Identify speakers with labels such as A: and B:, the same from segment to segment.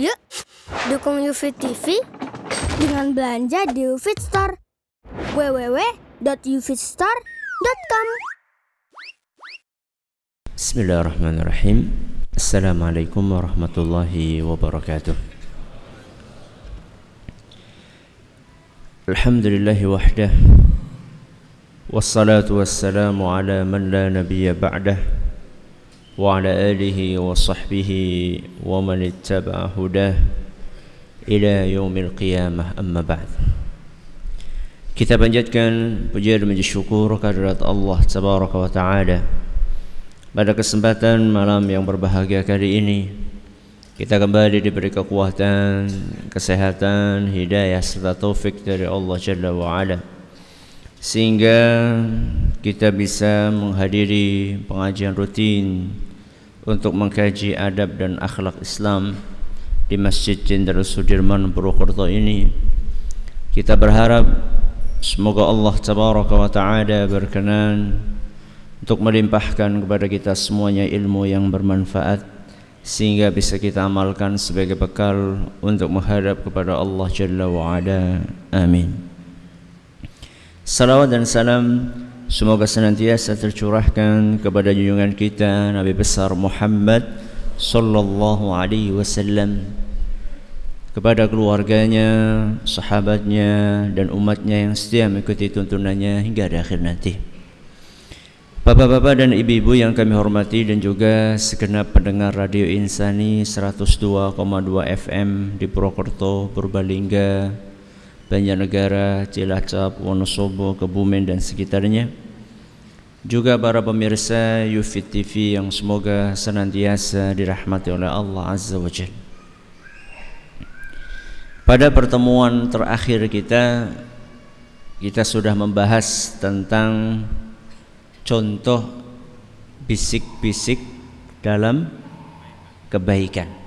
A: Yuk, dukung UFIT TV dengan belanja di UFIT Store. www.ufitstore.com
B: Bismillahirrahmanirrahim. Assalamualaikum warahmatullahi wabarakatuh. Alhamdulillahi wahdah. Wassalatu wassalamu ala man la nabiyya ba'dah Wa sahbihi wa man ittaba'a hudah Ila yaumil qiyamah. Amma ba'd. Kita panjatkan puja dan puji syukur kehadirat Allah Tabaraka wa Ta'ala. Pada kesempatan malam yang berbahagia kali ini kita kembali diberi kekuatan, kesehatan, hidayah serta taufik dari Allah Jalla wa Ala. Sehingga kita bisa menghadiri pengajian rutin untuk mengkaji adab dan akhlak Islam di Masjid Jenderal Sudirman Purwokerto ini. Kita berharap semoga Allah Tabaraka wa Taala berkenan untuk melimpahkan kepada kita semuanya ilmu yang bermanfaat sehingga bisa kita amalkan sebagai bekal untuk menghadap kepada Allah Jalla wa Ala. Amin. Salawat dan salam semoga senantiasa tercurahkan kepada junjungan kita Nabi besar Muhammad sallallahu alaihi wasallam kepada keluarganya, sahabatnya dan umatnya yang setia mengikuti tuntunannya hingga akhir nanti. Bapak-bapak dan ibu-ibu yang kami hormati dan juga segenap pendengar Radio Insani 102,2 FM di Purwokerto, Purbalingga, Banjarnegara, Cilacap, Wonosobo, Kebumen dan sekitarnya. Juga para pemirsa Yufit TV yang semoga senantiasa dirahmati oleh Allah Azza wa Jalla. Pada pertemuan terakhir kita kita sudah membahas tentang contoh bisik-bisik dalam kebaikan.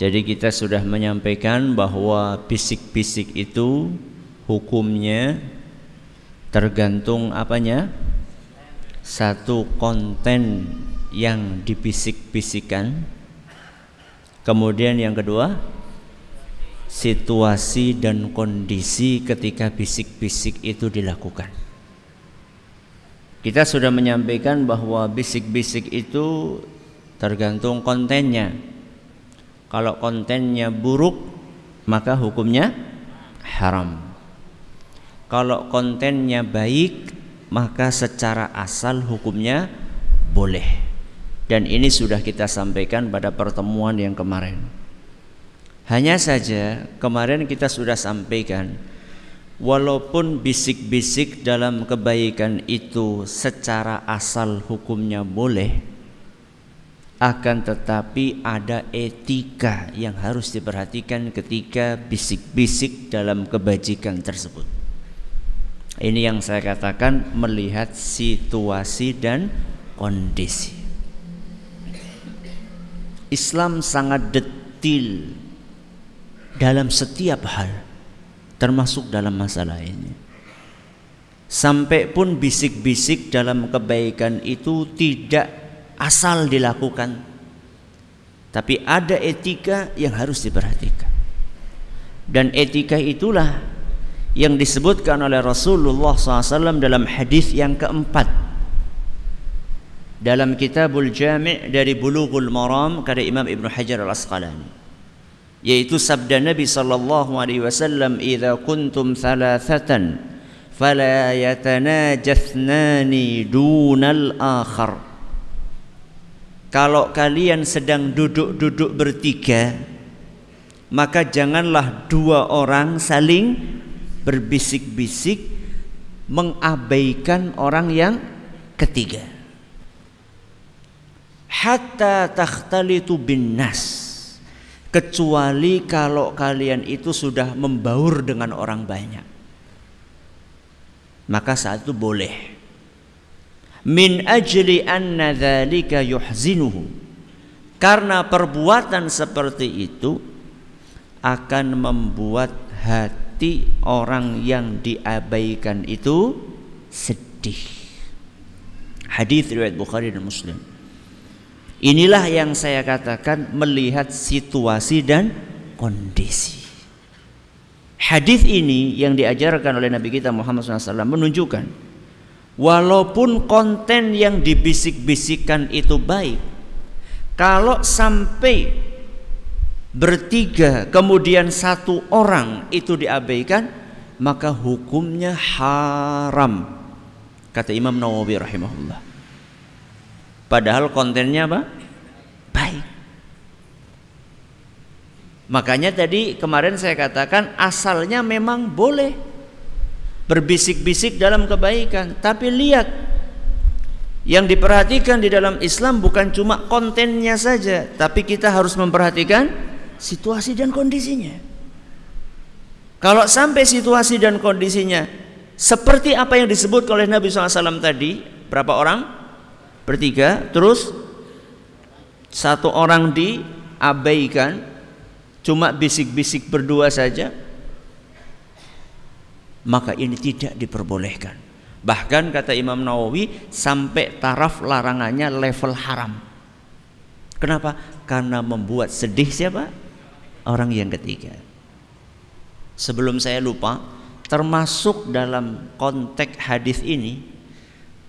B: Jadi kita sudah menyampaikan bahwa bisik-bisik itu hukumnya tergantung apanya? Satu konten yang dibisik-bisikan. Kemudian yang kedua, situasi dan kondisi ketika bisik-bisik itu dilakukan. Kita sudah menyampaikan bahwa bisik-bisik itu tergantung kontennya. Kalau kontennya buruk, maka hukumnya haram. Kalau kontennya baik, maka secara asal hukumnya boleh. Dan ini sudah kita sampaikan pada pertemuan yang kemarin. Hanya saja kemarin kita sudah sampaikan walaupun bisik-bisik dalam kebaikan itu secara asal hukumnya boleh akan tetapi ada etika yang harus diperhatikan ketika bisik-bisik dalam kebajikan tersebut. Ini yang saya katakan melihat situasi dan kondisi. Islam sangat detil dalam setiap hal termasuk dalam masalah ini. Sampai pun bisik-bisik dalam kebaikan itu tidak asal dilakukan, tapi ada etika yang harus diperhatikan. Dan etika itulah yang disebutkan oleh Rasulullah SAW dalam hadis yang keempat. Dalam kitabul jami' dari bulughul maram karya Imam Ibn Hajar al-Asqalani. Yaitu sabda Nabi sallallahu alaihi wasallam idza kuntum thalathatan fala yatanajathnani dunal akhar kalau kalian sedang duduk-duduk bertiga maka janganlah dua orang saling berbisik-bisik mengabaikan orang yang ketiga hatta takhtalitu bin nas kecuali kalau kalian itu sudah membaur dengan orang banyak. Maka saat itu boleh. Min ajli anna dzalika yuhzinuhu. Karena perbuatan seperti itu akan membuat hati orang yang diabaikan itu sedih. Hadis riwayat Bukhari dan Muslim. Inilah yang saya katakan melihat situasi dan kondisi. Hadis ini yang diajarkan oleh Nabi kita Muhammad SAW menunjukkan walaupun konten yang dibisik-bisikkan itu baik, kalau sampai bertiga kemudian satu orang itu diabaikan, maka hukumnya haram. Kata Imam Nawawi rahimahullah. Padahal kontennya apa? Baik. Makanya tadi kemarin saya katakan asalnya memang boleh berbisik-bisik dalam kebaikan, tapi lihat yang diperhatikan di dalam Islam bukan cuma kontennya saja, tapi kita harus memperhatikan situasi dan kondisinya. Kalau sampai situasi dan kondisinya seperti apa yang disebut oleh Nabi SAW tadi, berapa orang? bertiga terus satu orang diabaikan cuma bisik-bisik berdua saja maka ini tidak diperbolehkan. Bahkan kata Imam Nawawi sampai taraf larangannya level haram. Kenapa? Karena membuat sedih siapa? Orang yang ketiga. Sebelum saya lupa termasuk dalam konteks hadis ini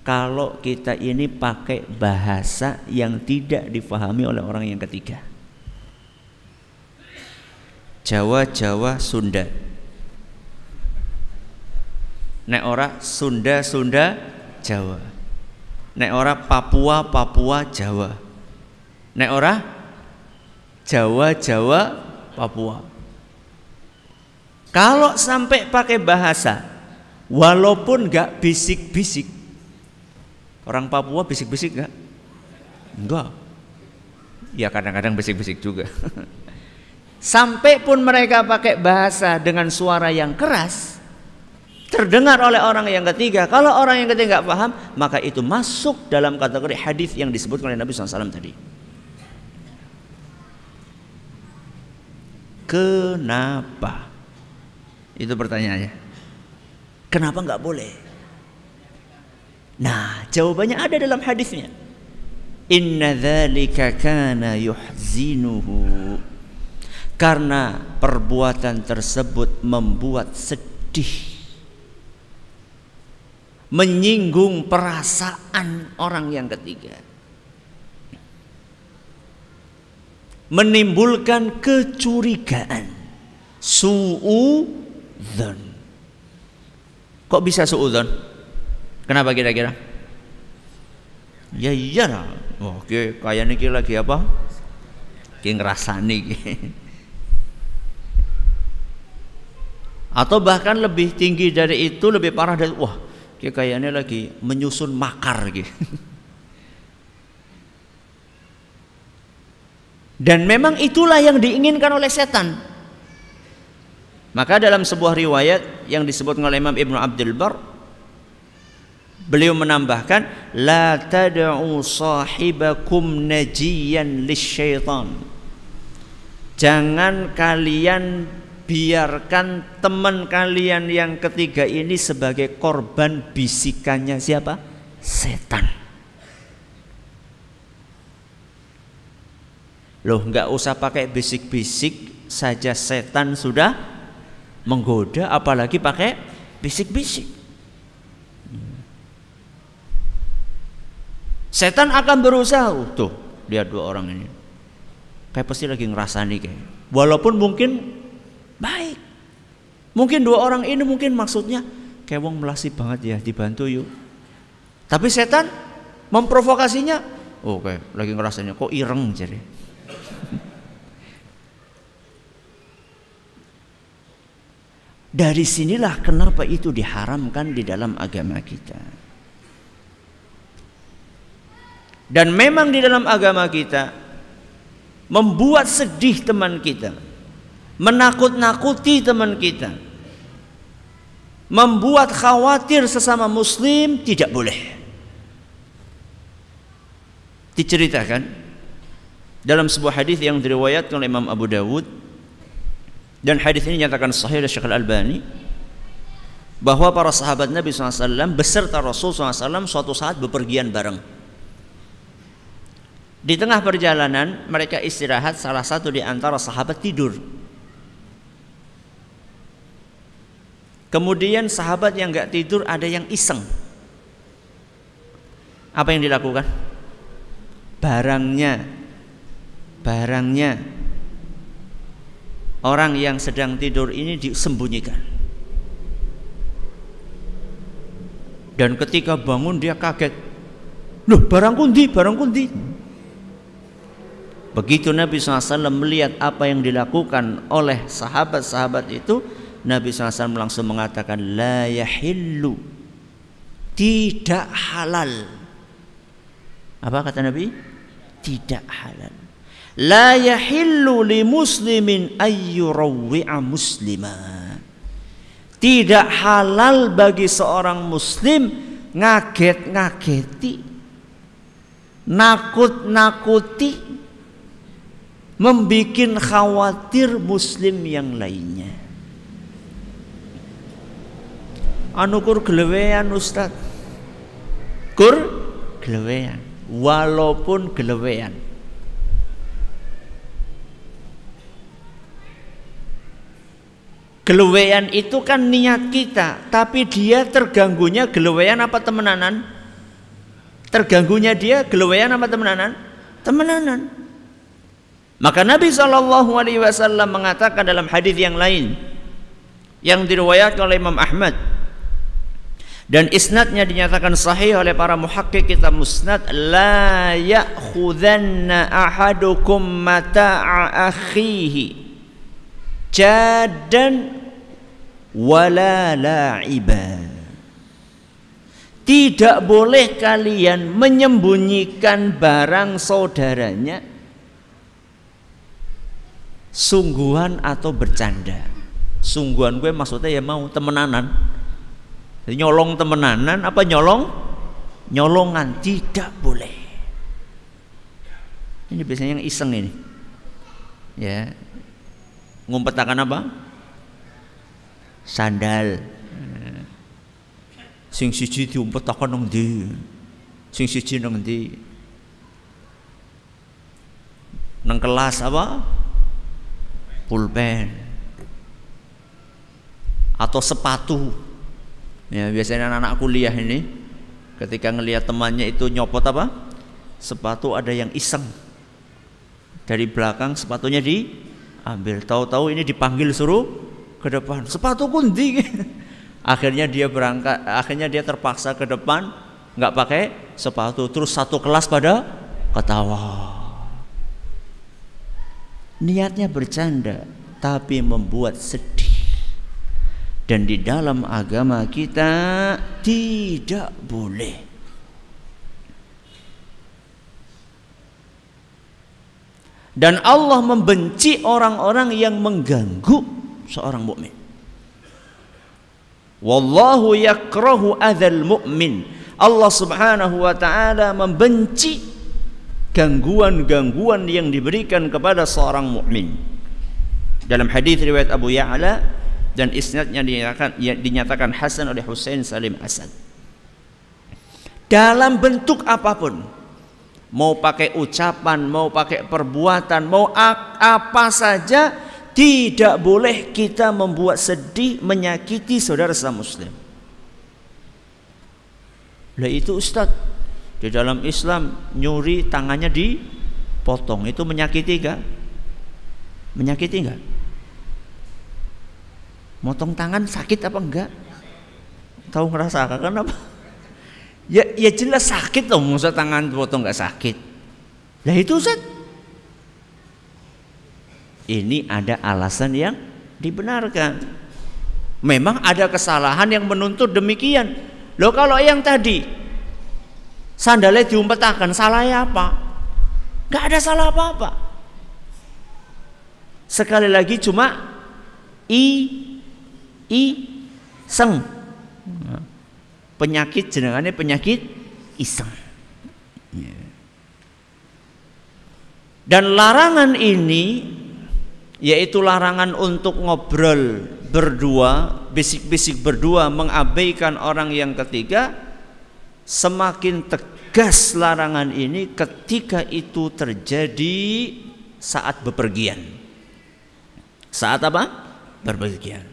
B: kalau kita ini pakai bahasa yang tidak difahami oleh orang yang ketiga. Jawa, Jawa, Sunda. Nek ora Sunda, Sunda, Jawa. Nek ora Papua, Papua, Jawa. Nek ora Jawa, Jawa, Papua. Kalau sampai pakai bahasa, walaupun gak bisik-bisik, Orang Papua bisik-bisik enggak? Enggak. Ya kadang-kadang bisik-bisik juga. Sampai pun mereka pakai bahasa dengan suara yang keras, terdengar oleh orang yang ketiga. Kalau orang yang ketiga nggak paham, maka itu masuk dalam kategori hadis yang disebut oleh Nabi SAW tadi. Kenapa? Itu pertanyaannya. Kenapa nggak boleh? Nah, jawabannya ada dalam hadisnya. Inna dzalika kana yuhzinuhu. Karena perbuatan tersebut membuat sedih. Menyinggung perasaan orang yang ketiga. Menimbulkan kecurigaan. Su'udzon. Kok bisa su'udzon? Kenapa kira-kira? Ya iya lah. Oke, kayak niki lagi apa? Ngrasani ki. Atau bahkan lebih tinggi dari itu, lebih parah dari wah, ki kayaknya lagi menyusun makar gitu. Dan memang itulah yang diinginkan oleh setan. Maka dalam sebuah riwayat yang disebut oleh Imam Ibnu Abdul Bar Beliau menambahkan la tad'u sahibakum najiyan lisyaitan. Jangan kalian biarkan teman kalian yang ketiga ini sebagai korban bisikannya siapa? Setan. Loh nggak usah pakai bisik-bisik saja setan sudah menggoda apalagi pakai bisik-bisik. Setan akan berusaha oh, tuh lihat dua orang ini. Kayak pasti lagi ngerasani kayak. Walaupun mungkin baik. Mungkin dua orang ini mungkin maksudnya kayak wong melasi banget ya dibantu yuk. Tapi setan memprovokasinya, oh kayak lagi ngerasanya kok ireng jadi. Dari sinilah kenapa itu diharamkan di dalam agama kita. Dan memang di dalam agama kita membuat sedih teman kita, menakut-nakuti teman kita, membuat khawatir sesama muslim tidak boleh. Diceritakan dalam sebuah hadis yang diriwayatkan oleh Imam Abu Dawud dan hadis ini nyatakan sahih oleh Syekh Al-Albani bahwa para sahabat Nabi SAW beserta Rasul SAW suatu saat bepergian bareng Di tengah perjalanan mereka istirahat salah satu di antara sahabat tidur. Kemudian sahabat yang nggak tidur ada yang iseng. Apa yang dilakukan? Barangnya, barangnya orang yang sedang tidur ini disembunyikan. Dan ketika bangun dia kaget. Loh, barang kundi, barang kundi. Begitu Nabi SAW melihat apa yang dilakukan oleh sahabat-sahabat itu, Nabi SAW langsung mengatakan, La yahillu, tidak halal. Apa kata Nabi? Tidak halal. La yahillu li muslimin ayyurawwi'a muslima. Tidak halal bagi seorang muslim ngaget-ngageti nakut-nakuti membuat khawatir muslim yang lainnya. Anu kur gelewean Ustaz. Kur gelewean walaupun gelewean. Gelewean itu kan niat kita, tapi dia terganggunya gelewean apa temenanan? Terganggunya dia gelewean apa temenanan? Temenanan. Maka Nabi Shallallahu Alaihi Wasallam mengatakan dalam hadis yang lain yang diriwayatkan oleh Imam Ahmad dan isnadnya dinyatakan sahih oleh para muhakkik kitab musnad la ya'khudanna ahadukum mata'a akhihi jadan wala la'iba. Tidak boleh kalian menyembunyikan barang saudaranya sungguhan atau bercanda. Sungguhan gue maksudnya ya mau temenanan Nyolong temenanan apa nyolong? Nyolongan tidak boleh. Ini biasanya yang iseng ini. Ya. Ngumpetakan apa? Sandal. Sing siji diumpetakan nang ndi? Sing siji nang ndi? Nang kelas apa? Pulpen. Atau sepatu ya biasanya anak-anak kuliah ini ketika ngelihat temannya itu nyopot apa? Sepatu ada yang iseng. Dari belakang sepatunya diambil. Tahu-tahu ini dipanggil suruh ke depan sepatu kundi. Akhirnya dia berangkat akhirnya dia terpaksa ke depan nggak pakai sepatu. Terus satu kelas pada ketawa. Niatnya bercanda tapi membuat sedih dan di dalam agama kita tidak boleh dan Allah membenci orang-orang yang mengganggu seorang mukmin. Wallahu yakrahu adzal mu'min. Allah Subhanahu wa taala membenci gangguan-gangguan yang diberikan kepada seorang mukmin. Dalam hadis riwayat Abu Ya'la dan isnadnya dinyatakan, ya, dinyatakan hasan oleh Husain Salim Asad. Dalam bentuk apa pun, mau pakai ucapan, mau pakai perbuatan, mau apa saja, tidak boleh kita membuat sedih, menyakiti saudara sesama muslim. Lah itu Ustadz di dalam Islam nyuri tangannya dipotong itu menyakiti enggak? Menyakiti enggak? Motong tangan sakit apa enggak? Tahu ngerasa kan apa? Ya, ya jelas sakit loh, masa tangan potong enggak sakit. Lah itu Ustaz. Ini ada alasan yang dibenarkan. Memang ada kesalahan yang menuntut demikian. Loh kalau yang tadi sandalnya diumpetakan salahnya apa nggak ada salah apa-apa sekali lagi cuma i i seng penyakit jenengannya penyakit iseng ya. dan larangan ini yaitu larangan untuk ngobrol berdua bisik-bisik berdua mengabaikan orang yang ketiga semakin tegas larangan ini ketika itu terjadi saat bepergian. Saat apa? Bepergian.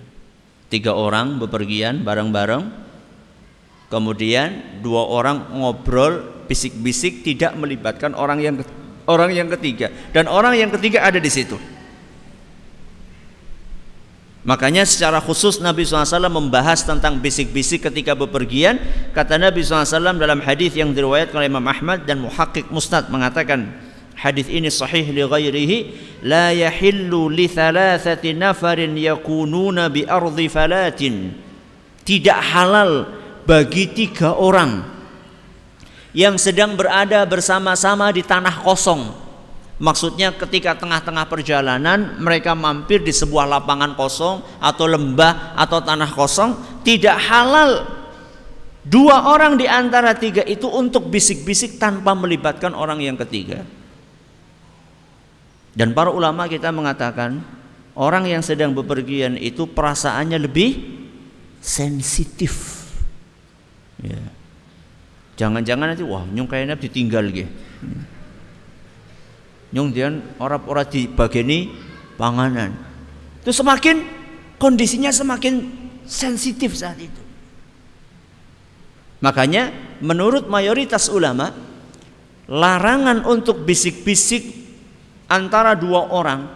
B: Tiga orang bepergian bareng-bareng. Kemudian dua orang ngobrol bisik-bisik tidak melibatkan orang yang orang yang ketiga dan orang yang ketiga ada di situ. Makanya secara khusus Nabi SAW membahas tentang bisik-bisik ketika bepergian. Kata Nabi SAW dalam hadis yang diriwayatkan oleh Imam Ahmad dan Muhakkik Mustad mengatakan hadis ini sahih li ghairihi la yahillu li thalathati nafarin yakununa bi ardi falatin. Tidak halal bagi tiga orang yang sedang berada bersama-sama di tanah kosong Maksudnya ketika tengah-tengah perjalanan mereka mampir di sebuah lapangan kosong atau lembah atau tanah kosong tidak halal dua orang di antara tiga itu untuk bisik-bisik tanpa melibatkan orang yang ketiga. Dan para ulama kita mengatakan orang yang sedang bepergian itu perasaannya lebih sensitif. Ya. Jangan-jangan nanti wah nyung kayaknya ditinggal gitu nyung dian orang-orang di bageni panganan itu semakin kondisinya semakin sensitif saat itu makanya menurut mayoritas ulama larangan untuk bisik-bisik antara dua orang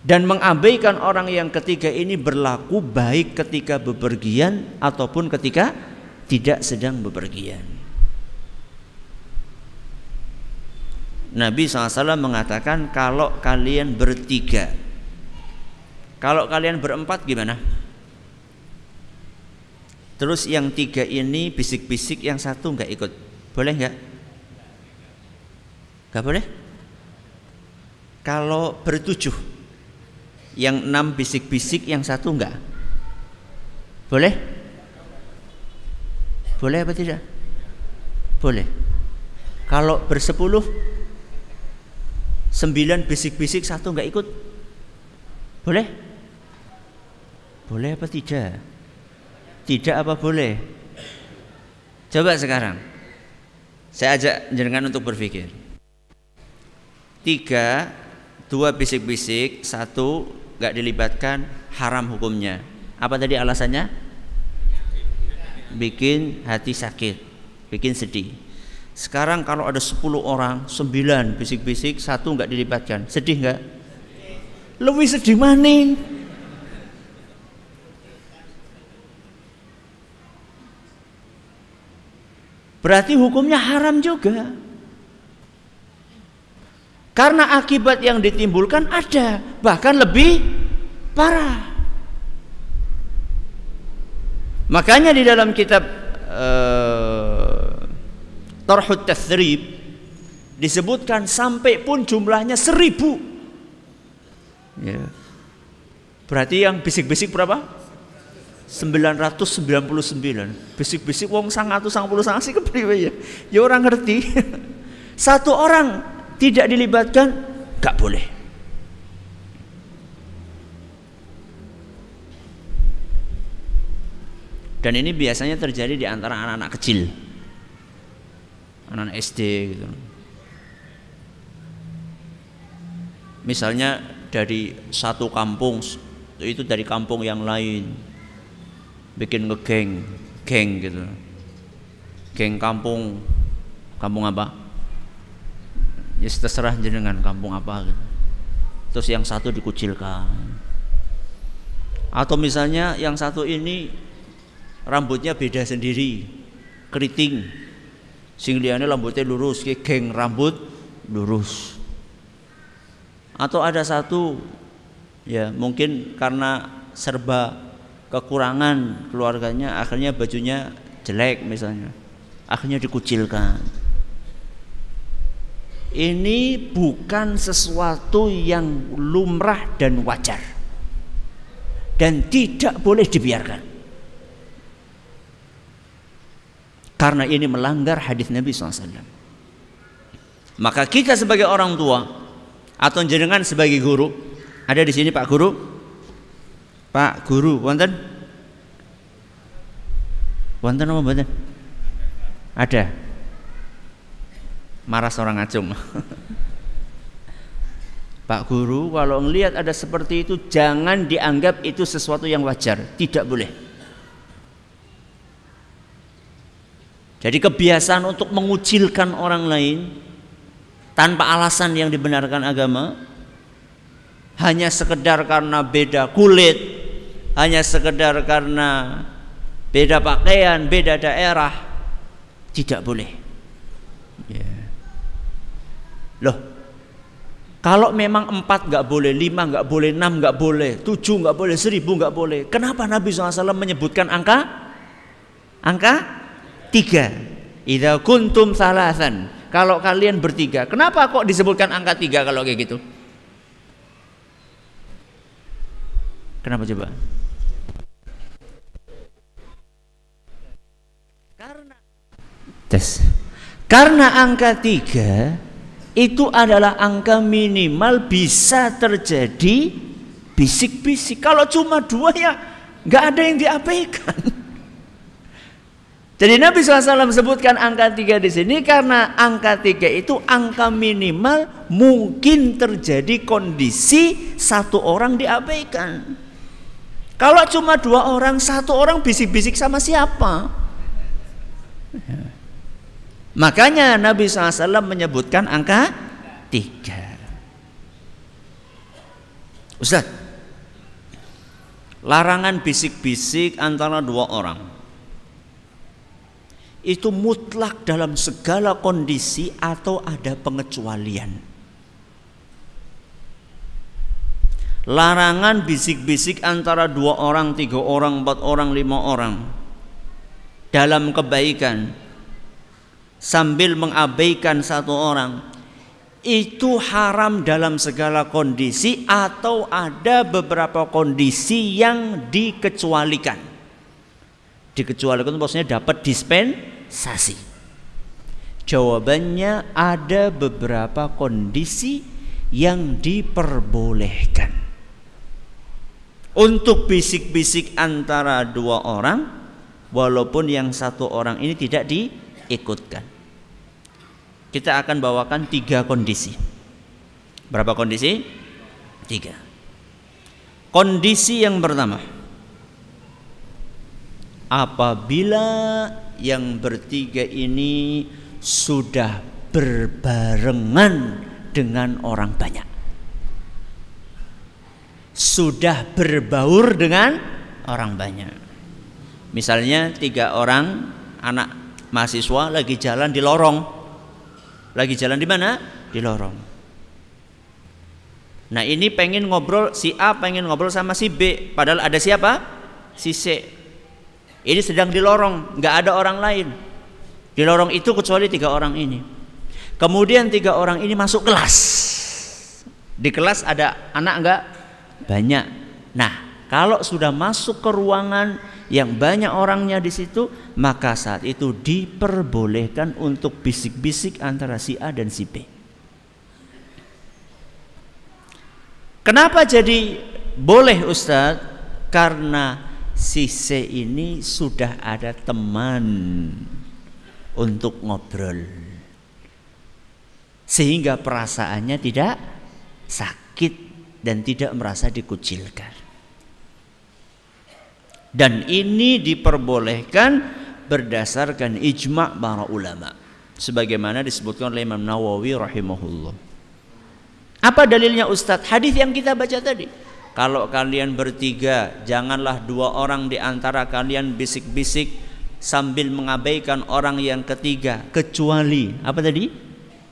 B: dan mengabaikan orang yang ketiga ini berlaku baik ketika bepergian ataupun ketika tidak sedang bepergian. Nabi SAW mengatakan kalau kalian bertiga Kalau kalian berempat gimana? Terus yang tiga ini bisik-bisik yang satu nggak ikut Boleh nggak? Nggak boleh? Kalau bertujuh Yang enam bisik-bisik yang satu nggak? Boleh? Boleh apa tidak? Boleh. Kalau bersepuluh sembilan bisik-bisik satu nggak ikut? Boleh? Boleh apa tidak? Tidak apa boleh? Coba sekarang. Saya ajak jenengan untuk berpikir. Tiga dua bisik-bisik satu nggak dilibatkan haram hukumnya apa tadi alasannya bikin hati sakit bikin sedih sekarang kalau ada 10 orang, 9 bisik-bisik, satu nggak dilibatkan. Sedih nggak? Lebih sedih maning. Berarti hukumnya haram juga. Karena akibat yang ditimbulkan ada, bahkan lebih parah. Makanya di dalam kitab uh, Tarhut Tathrib disebutkan sampai pun jumlahnya seribu. Ya. Berarti yang bisik-bisik berapa? 999 bisik-bisik wong sang atau sang puluh sang sih kepriwe ya ya orang ngerti satu orang tidak dilibatkan gak boleh dan ini biasanya terjadi di antara anak-anak kecil anak-anak SD gitu. Misalnya dari satu kampung itu dari kampung yang lain bikin ngegeng, geng gitu. Geng kampung kampung apa? Ya terserah jenengan kampung apa gitu. Terus yang satu dikucilkan. Atau misalnya yang satu ini rambutnya beda sendiri, keriting, sing liyane rambutnya lurus ki geng rambut lurus atau ada satu ya mungkin karena serba kekurangan keluarganya akhirnya bajunya jelek misalnya akhirnya dikucilkan ini bukan sesuatu yang lumrah dan wajar dan tidak boleh dibiarkan karena ini melanggar hadis Nabi SAW. Maka kita sebagai orang tua atau jenengan sebagai guru, ada di sini Pak Guru, Pak Guru, wonten, wonten apa wonten? Ada. Marah seorang acung. Pak Guru, kalau melihat ada seperti itu, jangan dianggap itu sesuatu yang wajar. Tidak boleh. Jadi kebiasaan untuk mengucilkan orang lain tanpa alasan yang dibenarkan agama, hanya sekedar karena beda kulit, hanya sekedar karena beda pakaian, beda daerah, tidak boleh. Loh, kalau memang empat nggak boleh, lima nggak boleh, enam nggak boleh, tujuh nggak boleh, seribu nggak boleh. Kenapa Nabi SAW menyebutkan angka? Angka tiga. Idza kuntum salasan. Kalau kalian bertiga, kenapa kok disebutkan angka tiga kalau kayak gitu? Kenapa coba? Karena tes. Karena angka tiga itu adalah angka minimal bisa terjadi bisik-bisik. Kalau cuma dua ya nggak ada yang diabaikan. Jadi Nabi SAW sebutkan angka tiga di sini karena angka tiga itu angka minimal mungkin terjadi kondisi satu orang diabaikan. Kalau cuma dua orang, satu orang bisik-bisik sama siapa? Ya. Makanya Nabi SAW menyebutkan angka tiga. Ustaz, larangan bisik-bisik antara dua orang itu mutlak dalam segala kondisi atau ada pengecualian. Larangan bisik-bisik antara dua orang, tiga orang, empat orang, lima orang dalam kebaikan sambil mengabaikan satu orang itu haram dalam segala kondisi atau ada beberapa kondisi yang dikecualikan. Dikecualikan maksudnya dapat dispensasi. Jawabannya ada beberapa kondisi yang diperbolehkan. Untuk bisik-bisik antara dua orang walaupun yang satu orang ini tidak diikutkan kita akan bawakan tiga kondisi. Berapa kondisi? Tiga. Kondisi yang pertama, apabila yang bertiga ini sudah berbarengan dengan orang banyak, sudah berbaur dengan orang banyak. Misalnya tiga orang anak mahasiswa lagi jalan di lorong lagi jalan di mana? Di lorong. Nah ini pengen ngobrol si A pengen ngobrol sama si B, padahal ada siapa? Si C. Ini sedang di lorong, nggak ada orang lain. Di lorong itu kecuali tiga orang ini. Kemudian tiga orang ini masuk kelas. Di kelas ada anak enggak? Banyak. Nah, kalau sudah masuk ke ruangan yang banyak orangnya di situ, maka saat itu diperbolehkan untuk bisik-bisik antara si A dan si B. Kenapa jadi boleh Ustadz? Karena si C ini sudah ada teman untuk ngobrol. Sehingga perasaannya tidak sakit dan tidak merasa dikucilkan. Dan ini diperbolehkan berdasarkan ijma' para ulama. Sebagaimana disebutkan oleh Imam Nawawi rahimahullah. Apa dalilnya Ustadz? Hadis yang kita baca tadi. Kalau kalian bertiga, janganlah dua orang di antara kalian bisik-bisik sambil mengabaikan orang yang ketiga, kecuali apa tadi?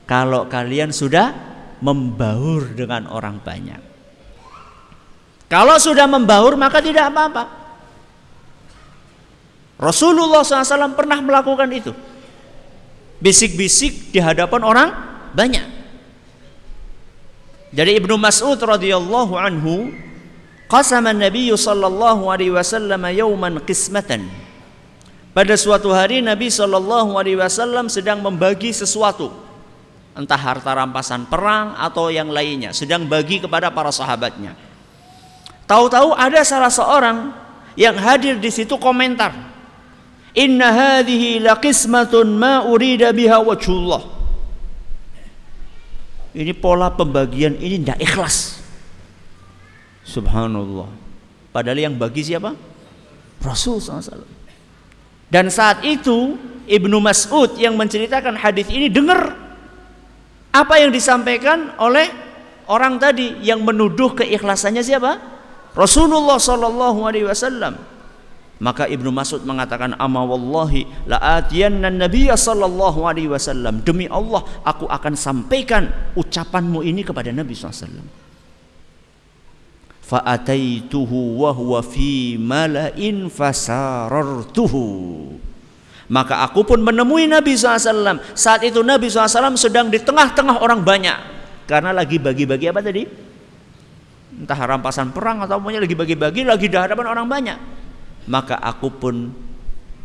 B: Kalau kalian sudah membaur dengan orang banyak. Kalau sudah membaur maka tidak apa-apa. Rasulullah SAW pernah melakukan itu. Bisik-bisik di hadapan orang banyak. Dari Ibnu Mas'ud radhiyallahu anhu, qasama Nabi sallallahu alaihi wasallam yauman qismatan. Pada suatu hari Nabi sallallahu alaihi wasallam sedang membagi sesuatu, entah harta rampasan perang atau yang lainnya, sedang bagi kepada para sahabatnya. Tahu-tahu ada salah seorang yang hadir di situ komentar, Inna hadhihi laqismatun ma urida biha wajhullah. Ini pola pembagian ini tidak ikhlas. Subhanallah. Padahal yang bagi siapa? Rasul SAW. Dan saat itu Ibnu Mas'ud yang menceritakan hadis ini dengar apa yang disampaikan oleh orang tadi yang menuduh keikhlasannya siapa? Rasulullah sallallahu alaihi wasallam. Maka Ibnu Mas'ud mengatakan ama wallahi la atiyanna nabiyya sallallahu alaihi wasallam demi Allah aku akan sampaikan ucapanmu ini kepada Nabi SAW. Fa'ataituhu wa huwa fi mala'in fasarartuhu. Maka aku pun menemui Nabi SAW. Saat itu Nabi SAW sedang di tengah-tengah orang banyak. Karena lagi bagi-bagi apa tadi? Entah rampasan perang atau punya lagi bagi-bagi, lagi di hadapan orang banyak. Maka aku pun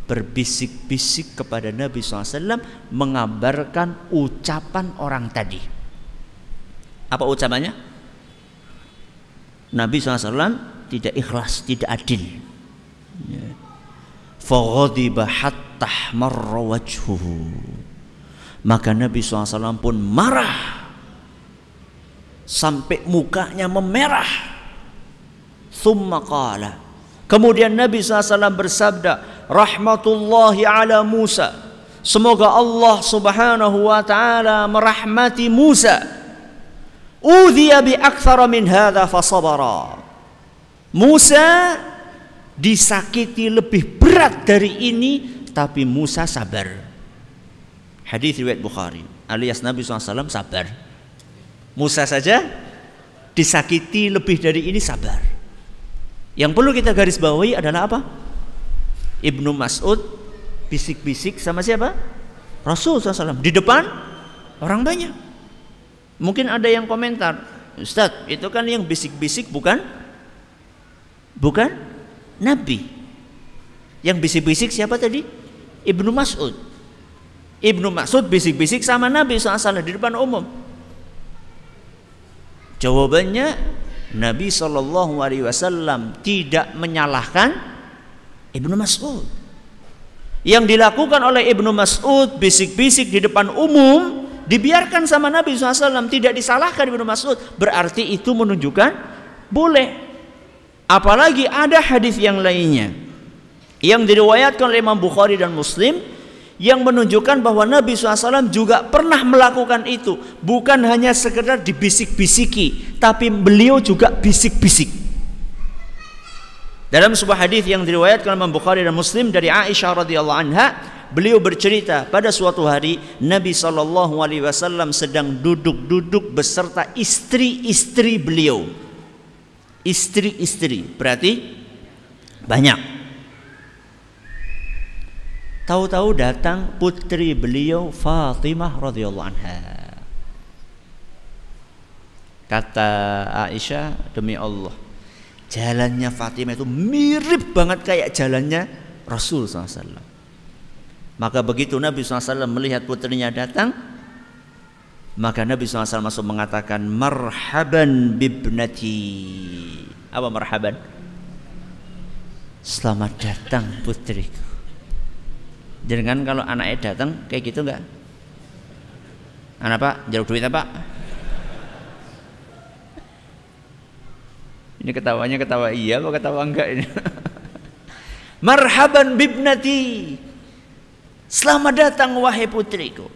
B: berbisik-bisik kepada Nabi SAW mengabarkan ucapan orang tadi. Apa ucapannya? Nabi SAW tidak ikhlas, tidak adil. Ya. Maka Nabi SAW pun marah sampai mukanya memerah. Thumma qala. Kemudian Nabi SAW bersabda, Rahmatullahi ala Musa. Semoga Allah subhanahu wa ta'ala merahmati Musa. Udhiya bi akthara min hadha fasabara. Musa disakiti lebih berat dari ini tapi Musa sabar. Hadis riwayat Bukhari alias Nabi SAW sabar. Musa saja disakiti lebih dari ini sabar. Yang perlu kita garis bawahi adalah apa? Ibnu Mas'ud bisik-bisik sama siapa? Rasul SAW di depan orang banyak. Mungkin ada yang komentar, Ustaz, itu kan yang bisik-bisik bukan bukan Nabi. Yang bisik-bisik siapa tadi? Ibnu Mas'ud. Ibnu Mas'ud bisik-bisik sama Nabi SAW di depan umum. Jawabannya Nabi Shallallahu Alaihi Wasallam tidak menyalahkan Ibnu Mas'ud. Yang dilakukan oleh Ibnu Mas'ud bisik-bisik di depan umum dibiarkan sama Nabi SAW tidak disalahkan Ibnu Mas'ud berarti itu menunjukkan boleh Apalagi ada hadis yang lainnya yang diriwayatkan oleh Imam Bukhari dan Muslim yang menunjukkan bahwa Nabi SAW juga pernah melakukan itu. Bukan hanya sekedar dibisik-bisiki tapi beliau juga bisik-bisik. Dalam sebuah hadis yang diriwayatkan oleh Bukhari dan Muslim dari Aisyah radhiyallahu anha beliau bercerita pada suatu hari Nabi SAW sedang duduk-duduk beserta istri-istri beliau. Istri-istri berarti banyak tahu-tahu datang putri beliau Fatimah radhiyallahu anha kata Aisyah demi Allah jalannya Fatimah itu mirip banget kayak jalannya Rasul SAW maka begitu Nabi SAW melihat putrinya datang maka Nabi SAW masuk mengatakan marhaban bibnati apa marhaban? Selamat datang putriku. Jangan kalau anaknya datang kayak gitu enggak? Anak pak, jalur duit apa? Ini ketawanya ketawa iya apa ketawa enggak ini? Marhaban bibnati. Selamat datang wahai putriku.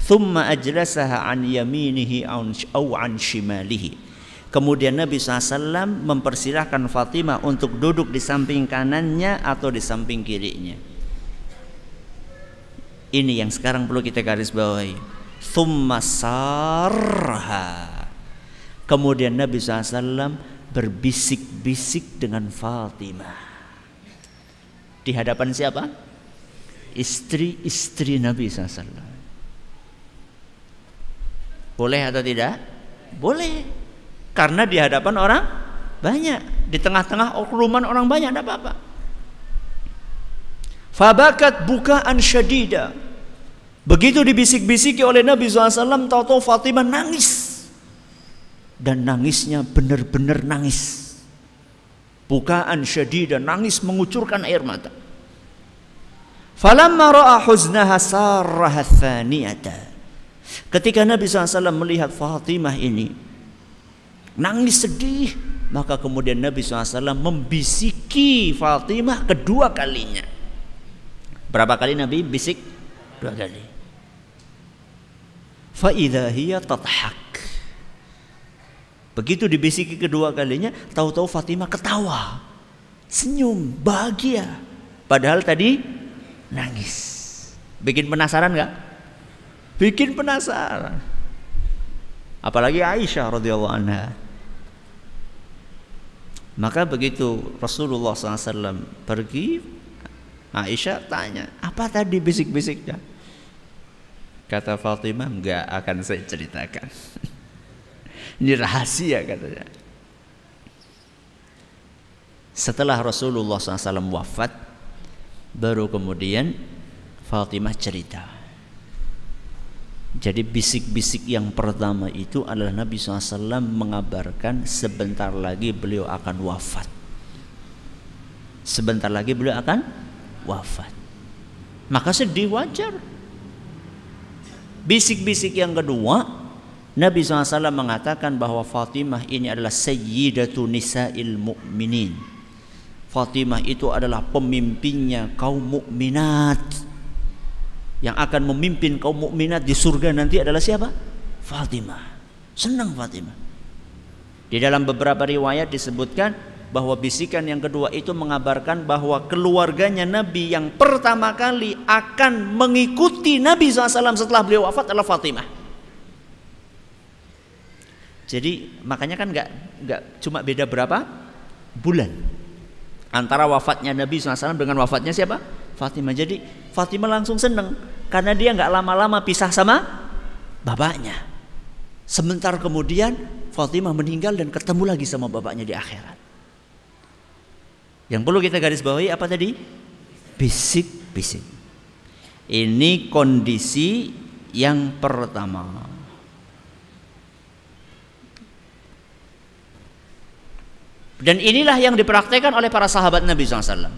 B: Thumma ajlasaha an yaminihi au an shimalihi Kemudian Nabi SAW mempersilahkan Fatimah untuk duduk di samping kanannya atau di samping kirinya. Ini yang sekarang perlu kita garis bawahi. Thumma sarha. Kemudian Nabi SAW berbisik-bisik dengan Fatimah. Di hadapan siapa? Istri-istri Nabi SAW. Boleh atau tidak? Boleh karena di hadapan orang banyak, di tengah-tengah okruman orang banyak tidak apa-apa. Fabakat bukaan syadida. Begitu dibisik-bisiki oleh Nabi SAW, tahu-tahu Fatimah nangis. Dan nangisnya benar-benar nangis. Bukaan syadida, nangis mengucurkan air mata. Falamma ra'a huznaha sarraha thaniyata. Ketika Nabi SAW melihat Fatimah ini nangis sedih, maka kemudian Nabi SAW membisiki Fatimah kedua kalinya. Berapa kali Nabi bisik? Dua kali. Fa'idha hiya tathak. Begitu dibisiki kedua kalinya, tahu-tahu Fatimah ketawa. Senyum, bahagia. Padahal tadi nangis. Bikin penasaran nggak? Bikin penasaran. Apalagi Aisyah radhiyallahu anha. Maka begitu Rasulullah SAW pergi, Aisyah tanya, apa tadi bisik-bisiknya? Kata Fatimah, enggak akan saya ceritakan. Ini rahasia katanya. Setelah Rasulullah SAW wafat, baru kemudian Fatimah cerita. Jadi bisik-bisik yang pertama itu adalah Nabi SAW mengabarkan sebentar lagi beliau akan wafat. Sebentar lagi beliau akan wafat. Maka sedih wajar. Bisik-bisik yang kedua, Nabi SAW mengatakan bahwa Fatimah ini adalah sayyidatu nisa'il mu'minin. Fatimah itu adalah pemimpinnya kaum mukminat yang akan memimpin kaum mukminat di surga nanti adalah siapa? Fatimah. Senang Fatimah. Di dalam beberapa riwayat disebutkan bahwa bisikan yang kedua itu mengabarkan bahwa keluarganya Nabi yang pertama kali akan mengikuti Nabi SAW setelah beliau wafat adalah Fatimah. Jadi makanya kan nggak nggak cuma beda berapa bulan antara wafatnya Nabi SAW dengan wafatnya siapa? Fatimah. Jadi Fatimah langsung seneng karena dia nggak lama-lama pisah sama bapaknya. Sebentar kemudian Fatimah meninggal dan ketemu lagi sama bapaknya di akhirat. Yang perlu kita garis bawahi apa tadi? Bisik-bisik. Ini kondisi yang pertama. Dan inilah yang dipraktekkan oleh para sahabat Nabi SAW.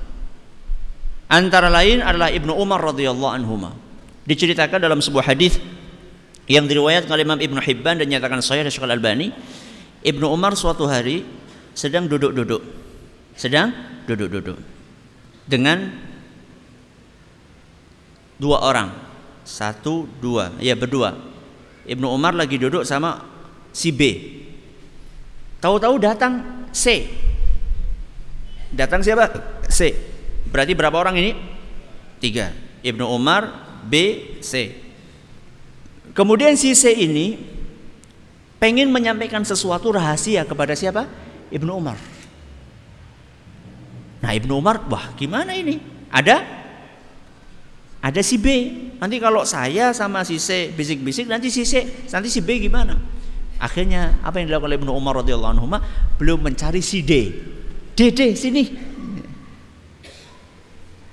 B: Antara lain adalah Ibnu Umar radhiyallahu anhu. Diceritakan dalam sebuah hadis yang diriwayatkan oleh Imam Ibnu Hibban dan nyatakan saya dan Syekh Al-Albani, Ibnu Umar suatu hari sedang duduk-duduk. Sedang duduk-duduk dengan dua orang. Satu, dua, ya berdua. Ibnu Umar lagi duduk sama si B. Tahu-tahu datang C. Datang siapa? C Berarti berapa orang ini? Tiga. Ibnu Umar, B, C. Kemudian si C ini pengen menyampaikan sesuatu rahasia kepada siapa? Ibnu Umar. Nah Ibnu Umar, wah gimana ini? Ada? Ada si B. Nanti kalau saya sama si C bisik-bisik, nanti si C, nanti si B gimana? Akhirnya apa yang dilakukan oleh Ibnu Umar radhiyallahu anhu belum mencari si D. D, D sini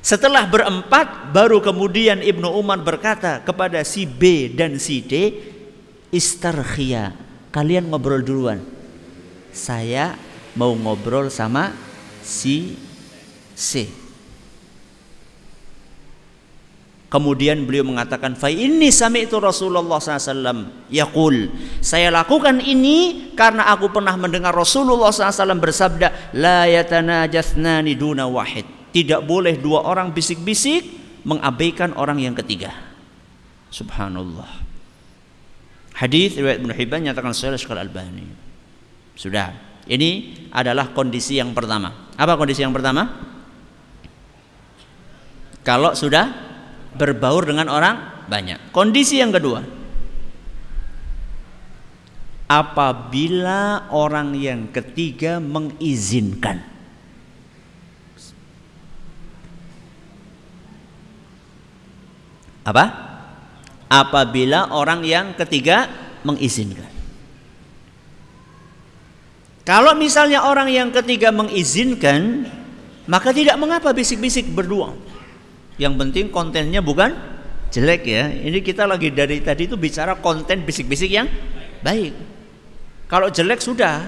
B: setelah berempat baru kemudian Ibnu Umar berkata kepada si B dan si D, "Istarkhia, kalian ngobrol duluan. Saya mau ngobrol sama si C." Kemudian beliau mengatakan, "Fa ini sami itu Rasulullah SAW yaqul." Saya lakukan ini karena aku pernah mendengar Rasulullah SAW bersabda, "La yatanajasnani duna wahid." Tidak boleh dua orang bisik-bisik mengabaikan orang yang ketiga. Subhanallah. Hadis riwayat Ibnu Hibban nyatakan sahih Al-Albani. Sudah. Ini adalah kondisi yang pertama. Apa kondisi yang pertama? Kalau sudah berbaur dengan orang banyak. Kondisi yang kedua. Apabila orang yang ketiga mengizinkan apa? Apabila orang yang ketiga mengizinkan. Kalau misalnya orang yang ketiga mengizinkan, maka tidak mengapa bisik-bisik berdua. Yang penting kontennya bukan jelek ya. Ini kita lagi dari tadi itu bicara konten bisik-bisik yang baik. Kalau jelek sudah,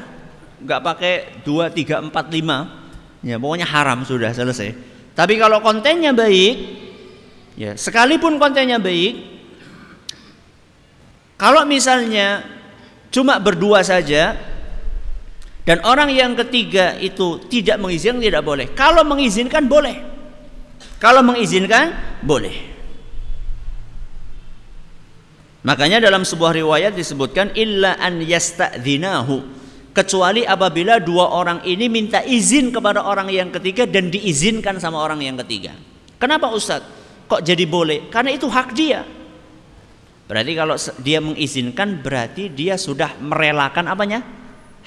B: nggak pakai dua, tiga, empat, lima, ya pokoknya haram sudah selesai. Tapi kalau kontennya baik, Ya, sekalipun kontennya baik, Kalau misalnya cuma berdua saja dan orang yang ketiga itu tidak mengizinkan tidak boleh. Kalau mengizinkan boleh. Kalau mengizinkan boleh. Makanya dalam sebuah riwayat disebutkan illa an yasta'dzinahu kecuali apabila dua orang ini minta izin kepada orang yang ketiga dan diizinkan sama orang yang ketiga. Kenapa Ustadz? Kok jadi boleh? Karena itu hak dia. Berarti kalau dia mengizinkan berarti dia sudah merelakan apanya?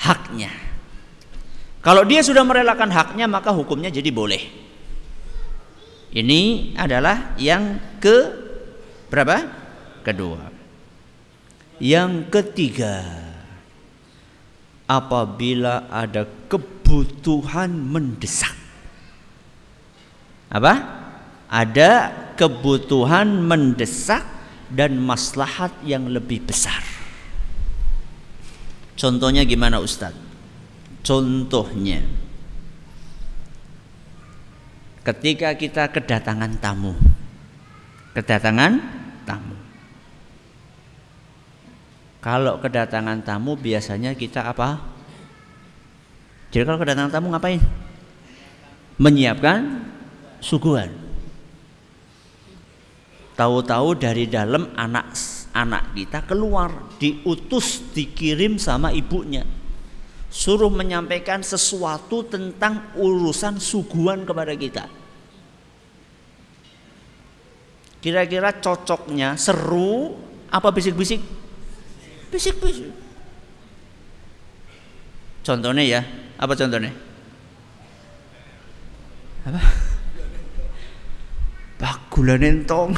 B: Haknya. Kalau dia sudah merelakan haknya maka hukumnya jadi boleh. Ini adalah yang ke berapa? Kedua. Yang ketiga, apabila ada kebutuhan mendesak. Apa? Ada kebutuhan mendesak dan maslahat yang lebih besar. Contohnya gimana Ustadz? Contohnya ketika kita kedatangan tamu. Kedatangan tamu. Kalau kedatangan tamu biasanya kita apa? Jadi kalau kedatangan tamu ngapain? Menyiapkan suguhan. Tahu-tahu dari dalam anak anak kita keluar, diutus, dikirim sama ibunya. Suruh menyampaikan sesuatu tentang urusan suguhan kepada kita. Kira-kira cocoknya seru apa bisik-bisik? Bisik-bisik. Contohnya ya, apa contohnya? Apa? Bagulan entong.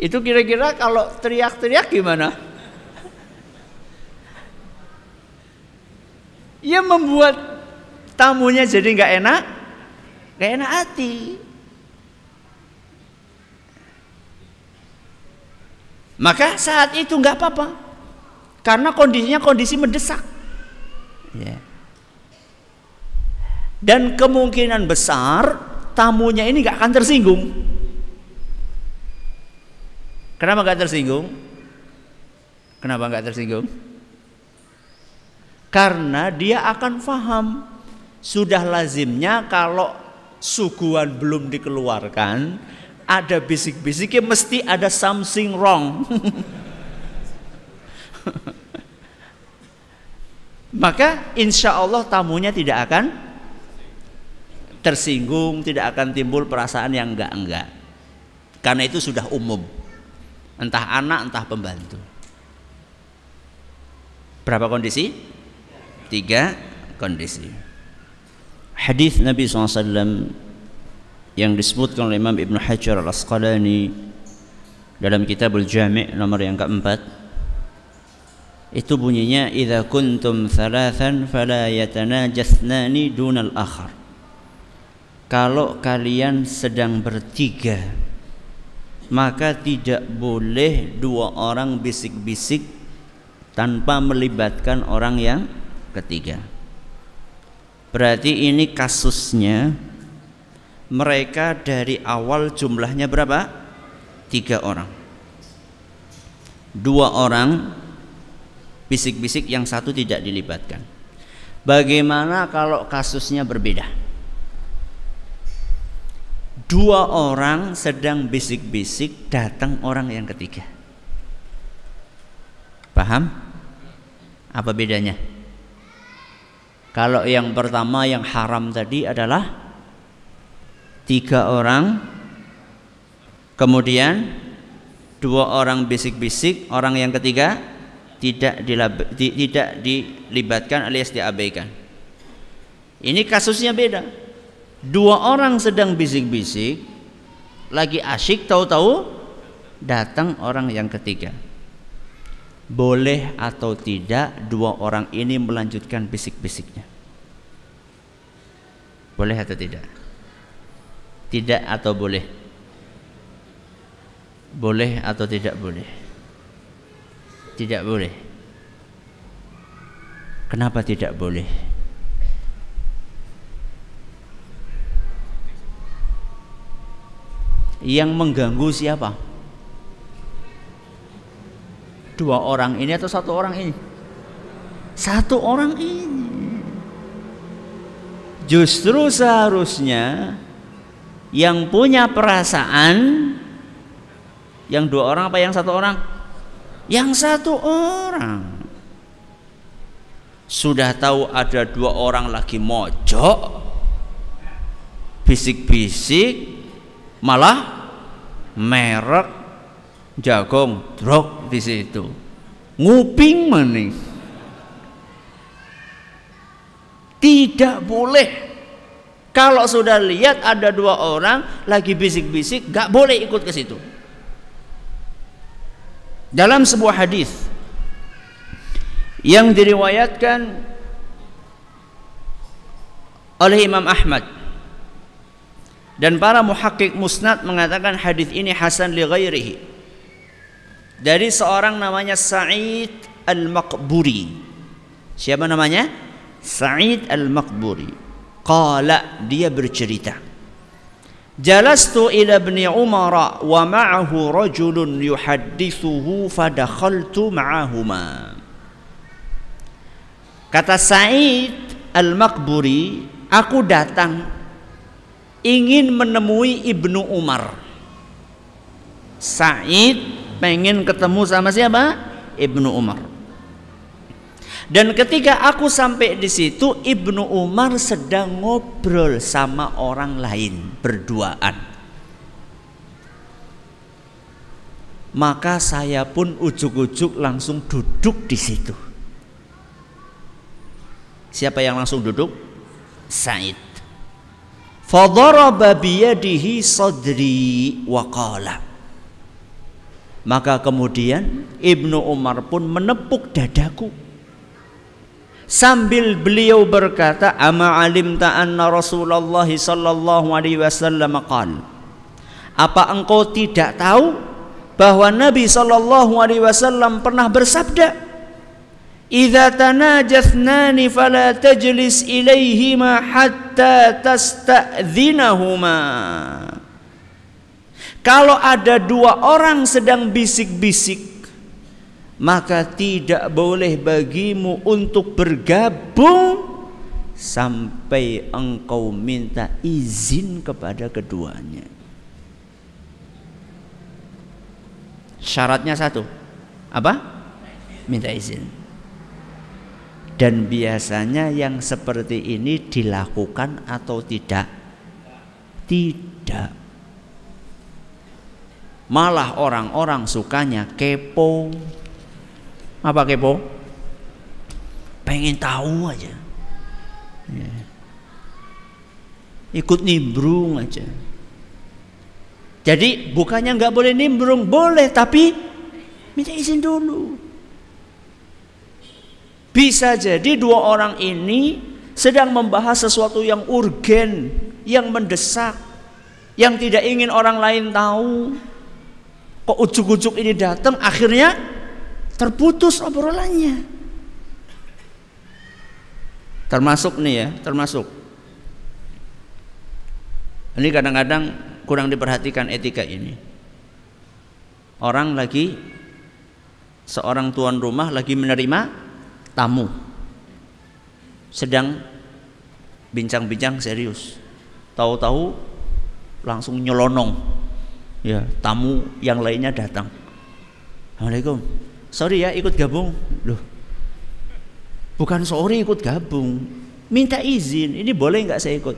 B: Itu kira-kira kalau teriak-teriak gimana? Ya membuat tamunya jadi nggak enak, nggak enak hati. Maka saat itu nggak apa-apa. Karena kondisinya kondisi mendesak. Ya. Dan kemungkinan besar tamunya ini nggak akan tersinggung. Kenapa nggak tersinggung? Kenapa nggak tersinggung? Karena dia akan faham sudah lazimnya kalau suguhan belum dikeluarkan ada bisik-bisiknya mesti ada something wrong. Maka insya Allah tamunya tidak akan tersinggung, tidak akan timbul perasaan yang enggak-enggak. Karena itu sudah umum. Entah anak, entah pembantu. Berapa kondisi? Tiga kondisi. Hadis Nabi SAW yang disebutkan oleh Imam Ibn Hajar Al-Asqalani dalam Kitabul Jami' nomor yang keempat itu bunyinya idza kuntum thalathan fala yatanajathnani dunal akhar kalau kalian sedang bertiga maka tidak boleh dua orang bisik-bisik tanpa melibatkan orang yang ketiga berarti ini kasusnya mereka dari awal jumlahnya berapa? Tiga orang. Dua orang bisik-bisik yang satu tidak dilibatkan. Bagaimana kalau kasusnya berbeda? Dua orang sedang bisik-bisik datang orang yang ketiga. Paham? Apa bedanya? Kalau yang pertama yang haram tadi adalah tiga orang kemudian dua orang bisik-bisik orang yang ketiga tidak dilab, di, tidak dilibatkan alias diabaikan. Ini kasusnya beda. Dua orang sedang bisik-bisik lagi asyik tahu-tahu datang orang yang ketiga boleh atau tidak dua orang ini melanjutkan bisik-bisiknya boleh atau tidak tidak atau boleh? Boleh atau tidak boleh? Tidak boleh. Kenapa tidak boleh? Yang mengganggu siapa? Dua orang ini atau satu orang ini? Satu orang ini. Justru seharusnya yang punya perasaan yang dua orang apa yang satu orang? Yang satu orang. Sudah tahu ada dua orang lagi mojok bisik-bisik malah merek jagung drog di situ. Nguping maning tidak boleh. Kalau sudah lihat ada dua orang lagi bisik-bisik gak boleh ikut ke situ. Dalam sebuah hadis yang diriwayatkan oleh Imam Ahmad dan para muhakkik musnad mengatakan hadis ini hasan li ghairihi dari seorang namanya Sa'id Al-Maqburi. Siapa namanya? Sa'id Al-Maqburi. Qala dia bercerita. Jalastu ila ibni Umar wa ma'ahu rajulun yuhaddithuhu fadakhaltu ma'ahuma. Kata Sa'id Al-Maqburi, aku datang ingin menemui Ibnu Umar. Sa'id pengen ketemu sama siapa? Ibnu Umar. Dan ketika aku sampai di situ, Ibnu Umar sedang ngobrol sama orang lain berduaan. Maka saya pun ujuk-ujuk langsung duduk di situ. Siapa yang langsung duduk? Said. Fadaraba biyadihi sadri wa maka kemudian Ibnu Umar pun menepuk dadaku. Sambil beliau berkata ama alimta anna Rasulullah sallallahu alaihi wasallam qal. Apa engkau tidak tahu bahwa Nabi sallallahu alaihi wasallam pernah bersabda idza tanajathnani fala tajlis ilaihima hatta tasta'dzinahuma kalau ada dua orang sedang bisik-bisik, maka tidak boleh bagimu untuk bergabung sampai engkau minta izin kepada keduanya. Syaratnya satu, apa? Minta izin. Dan biasanya yang seperti ini dilakukan atau tidak? Tidak. Malah orang-orang sukanya kepo. Apa kepo? Pengen tahu aja. Ya. Ikut nimbrung aja. Jadi bukannya nggak boleh nimbrung, boleh tapi minta izin dulu. Bisa jadi dua orang ini sedang membahas sesuatu yang urgen, yang mendesak, yang tidak ingin orang lain tahu kok ujuk-ujuk ini datang akhirnya terputus obrolannya. Termasuk nih ya termasuk. Ini kadang-kadang kurang diperhatikan etika ini. Orang lagi seorang tuan rumah lagi menerima tamu. Sedang bincang-bincang serius. Tahu-tahu langsung nyelonong ya tamu yang lainnya datang. Assalamualaikum. Sorry ya ikut gabung. Loh bukan sorry ikut gabung. Minta izin ini boleh nggak saya ikut?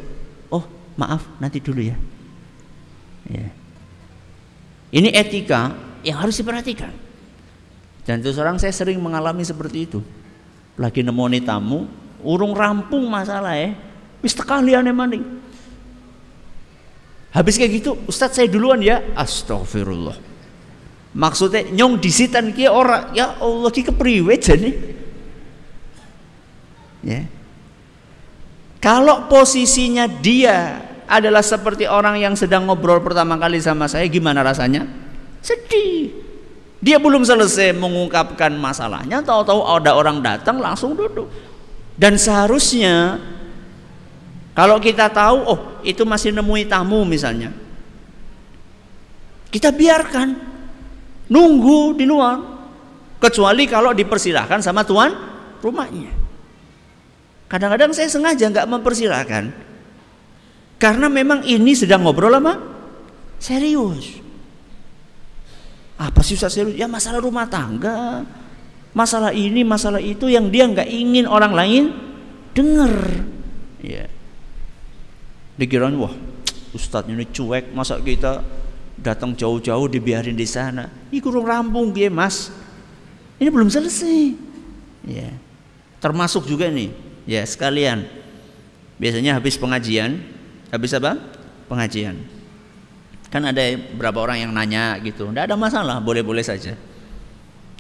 B: Oh maaf nanti dulu ya. Ya. Ini etika yang harus diperhatikan. Dan terus orang saya sering mengalami seperti itu. Lagi nemoni tamu urung rampung masalah ya wis tekalian maning Habis kayak gitu, Ustadz saya duluan ya. Astagfirullah. Maksudnya nyong disitan kia ora ya Allah ki kepriwe jane. Ya. Kalau posisinya dia adalah seperti orang yang sedang ngobrol pertama kali sama saya, gimana rasanya? Sedih. Dia belum selesai mengungkapkan masalahnya, tahu-tahu ada orang datang langsung duduk. Dan seharusnya kalau kita tahu, oh itu masih nemui tamu misalnya, kita biarkan, nunggu di luar. Kecuali kalau dipersilahkan sama tuan rumahnya. Kadang-kadang saya sengaja nggak mempersilahkan. Karena memang ini sedang ngobrol apa? Serius. Apa sih Ustaz serius? Ya masalah rumah tangga. Masalah ini, masalah itu yang dia nggak ingin orang lain dengar. Ya. Dikirain wah, Ustadz ini cuek, masa kita datang jauh-jauh dibiarin di sana. Ini kurang rampung dia mas. Ini belum selesai. Ya. Termasuk juga nih, ya sekalian. Biasanya habis pengajian, habis apa? Pengajian. Kan ada beberapa orang yang nanya gitu. Tidak ada masalah, boleh-boleh saja.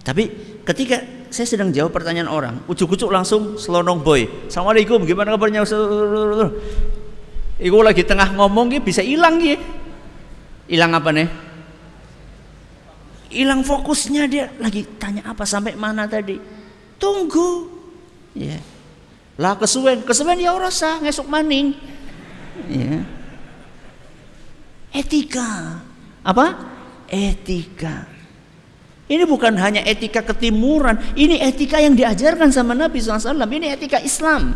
B: Tapi ketika saya sedang jawab pertanyaan orang, ujuk-ujuk langsung selonong boy. Assalamualaikum, gimana kabarnya? Iku lagi tengah ngomong gitu bisa hilang gitu. Hilang apa nih? Hilang fokusnya dia lagi tanya apa sampai mana tadi? Tunggu. Ya. Lah kesuwen, kesuwen ya ora sah ngesuk maning. Ya. Etika. Apa? Etika. Ini bukan hanya etika ketimuran, ini etika yang diajarkan sama Nabi SAW. Ini etika Islam.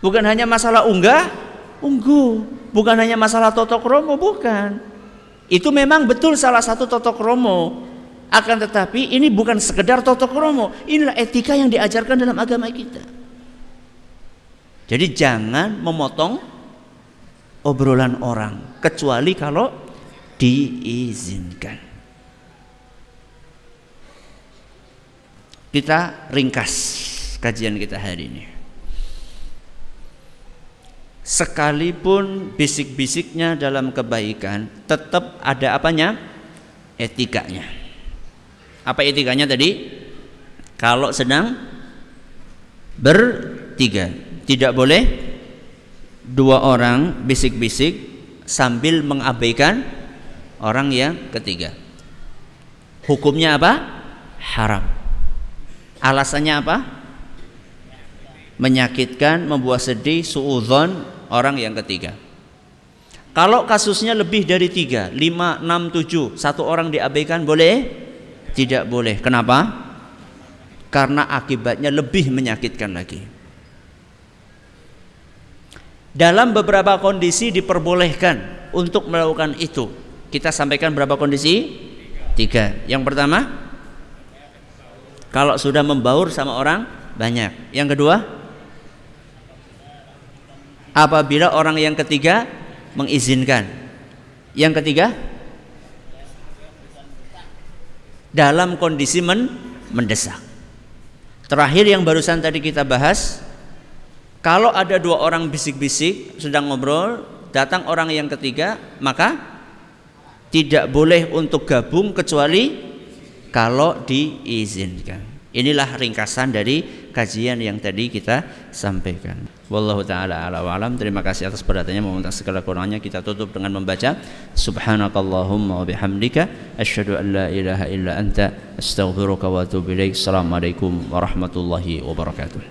B: Bukan hanya masalah unggah, unggu. Bukan hanya masalah totok romo, bukan. Itu memang betul salah satu totok romo. Akan tetapi ini bukan sekedar totok romo. Inilah etika yang diajarkan dalam agama kita. Jadi jangan memotong obrolan orang. Kecuali kalau diizinkan. Kita ringkas kajian kita hari ini. Sekalipun bisik-bisiknya dalam kebaikan, tetap ada apanya? Etikanya. Apa etikanya tadi? Kalau sedang bertiga, tidak boleh dua orang bisik-bisik sambil mengabaikan orang yang ketiga. Hukumnya apa? Haram. Alasannya apa? Menyakitkan, membuat sedih, suudzon orang yang ketiga. Kalau kasusnya lebih dari tiga, lima, enam, tujuh, satu orang diabaikan boleh? Tidak boleh. Kenapa? Karena akibatnya lebih menyakitkan lagi. Dalam beberapa kondisi diperbolehkan untuk melakukan itu. Kita sampaikan berapa kondisi? Tiga. Yang pertama, kalau sudah membaur sama orang banyak. Yang kedua, apabila orang yang ketiga mengizinkan. Yang ketiga, dalam kondisi men mendesak. Terakhir yang barusan tadi kita bahas, kalau ada dua orang bisik-bisik sedang ngobrol, datang orang yang ketiga, maka tidak boleh untuk gabung kecuali kalau diizinkan. Inilah ringkasan dari kajian yang tadi kita sampaikan. Wallahu taala ala wa alam. Terima kasih atas perhatiannya. Meminta segala kurangnya kita tutup dengan membaca Subhanakallahumma wa bihamdika asyhadu an la ilaha illa anta astaghfiruka wa atubu ilaik. Assalamualaikum warahmatullahi wabarakatuh.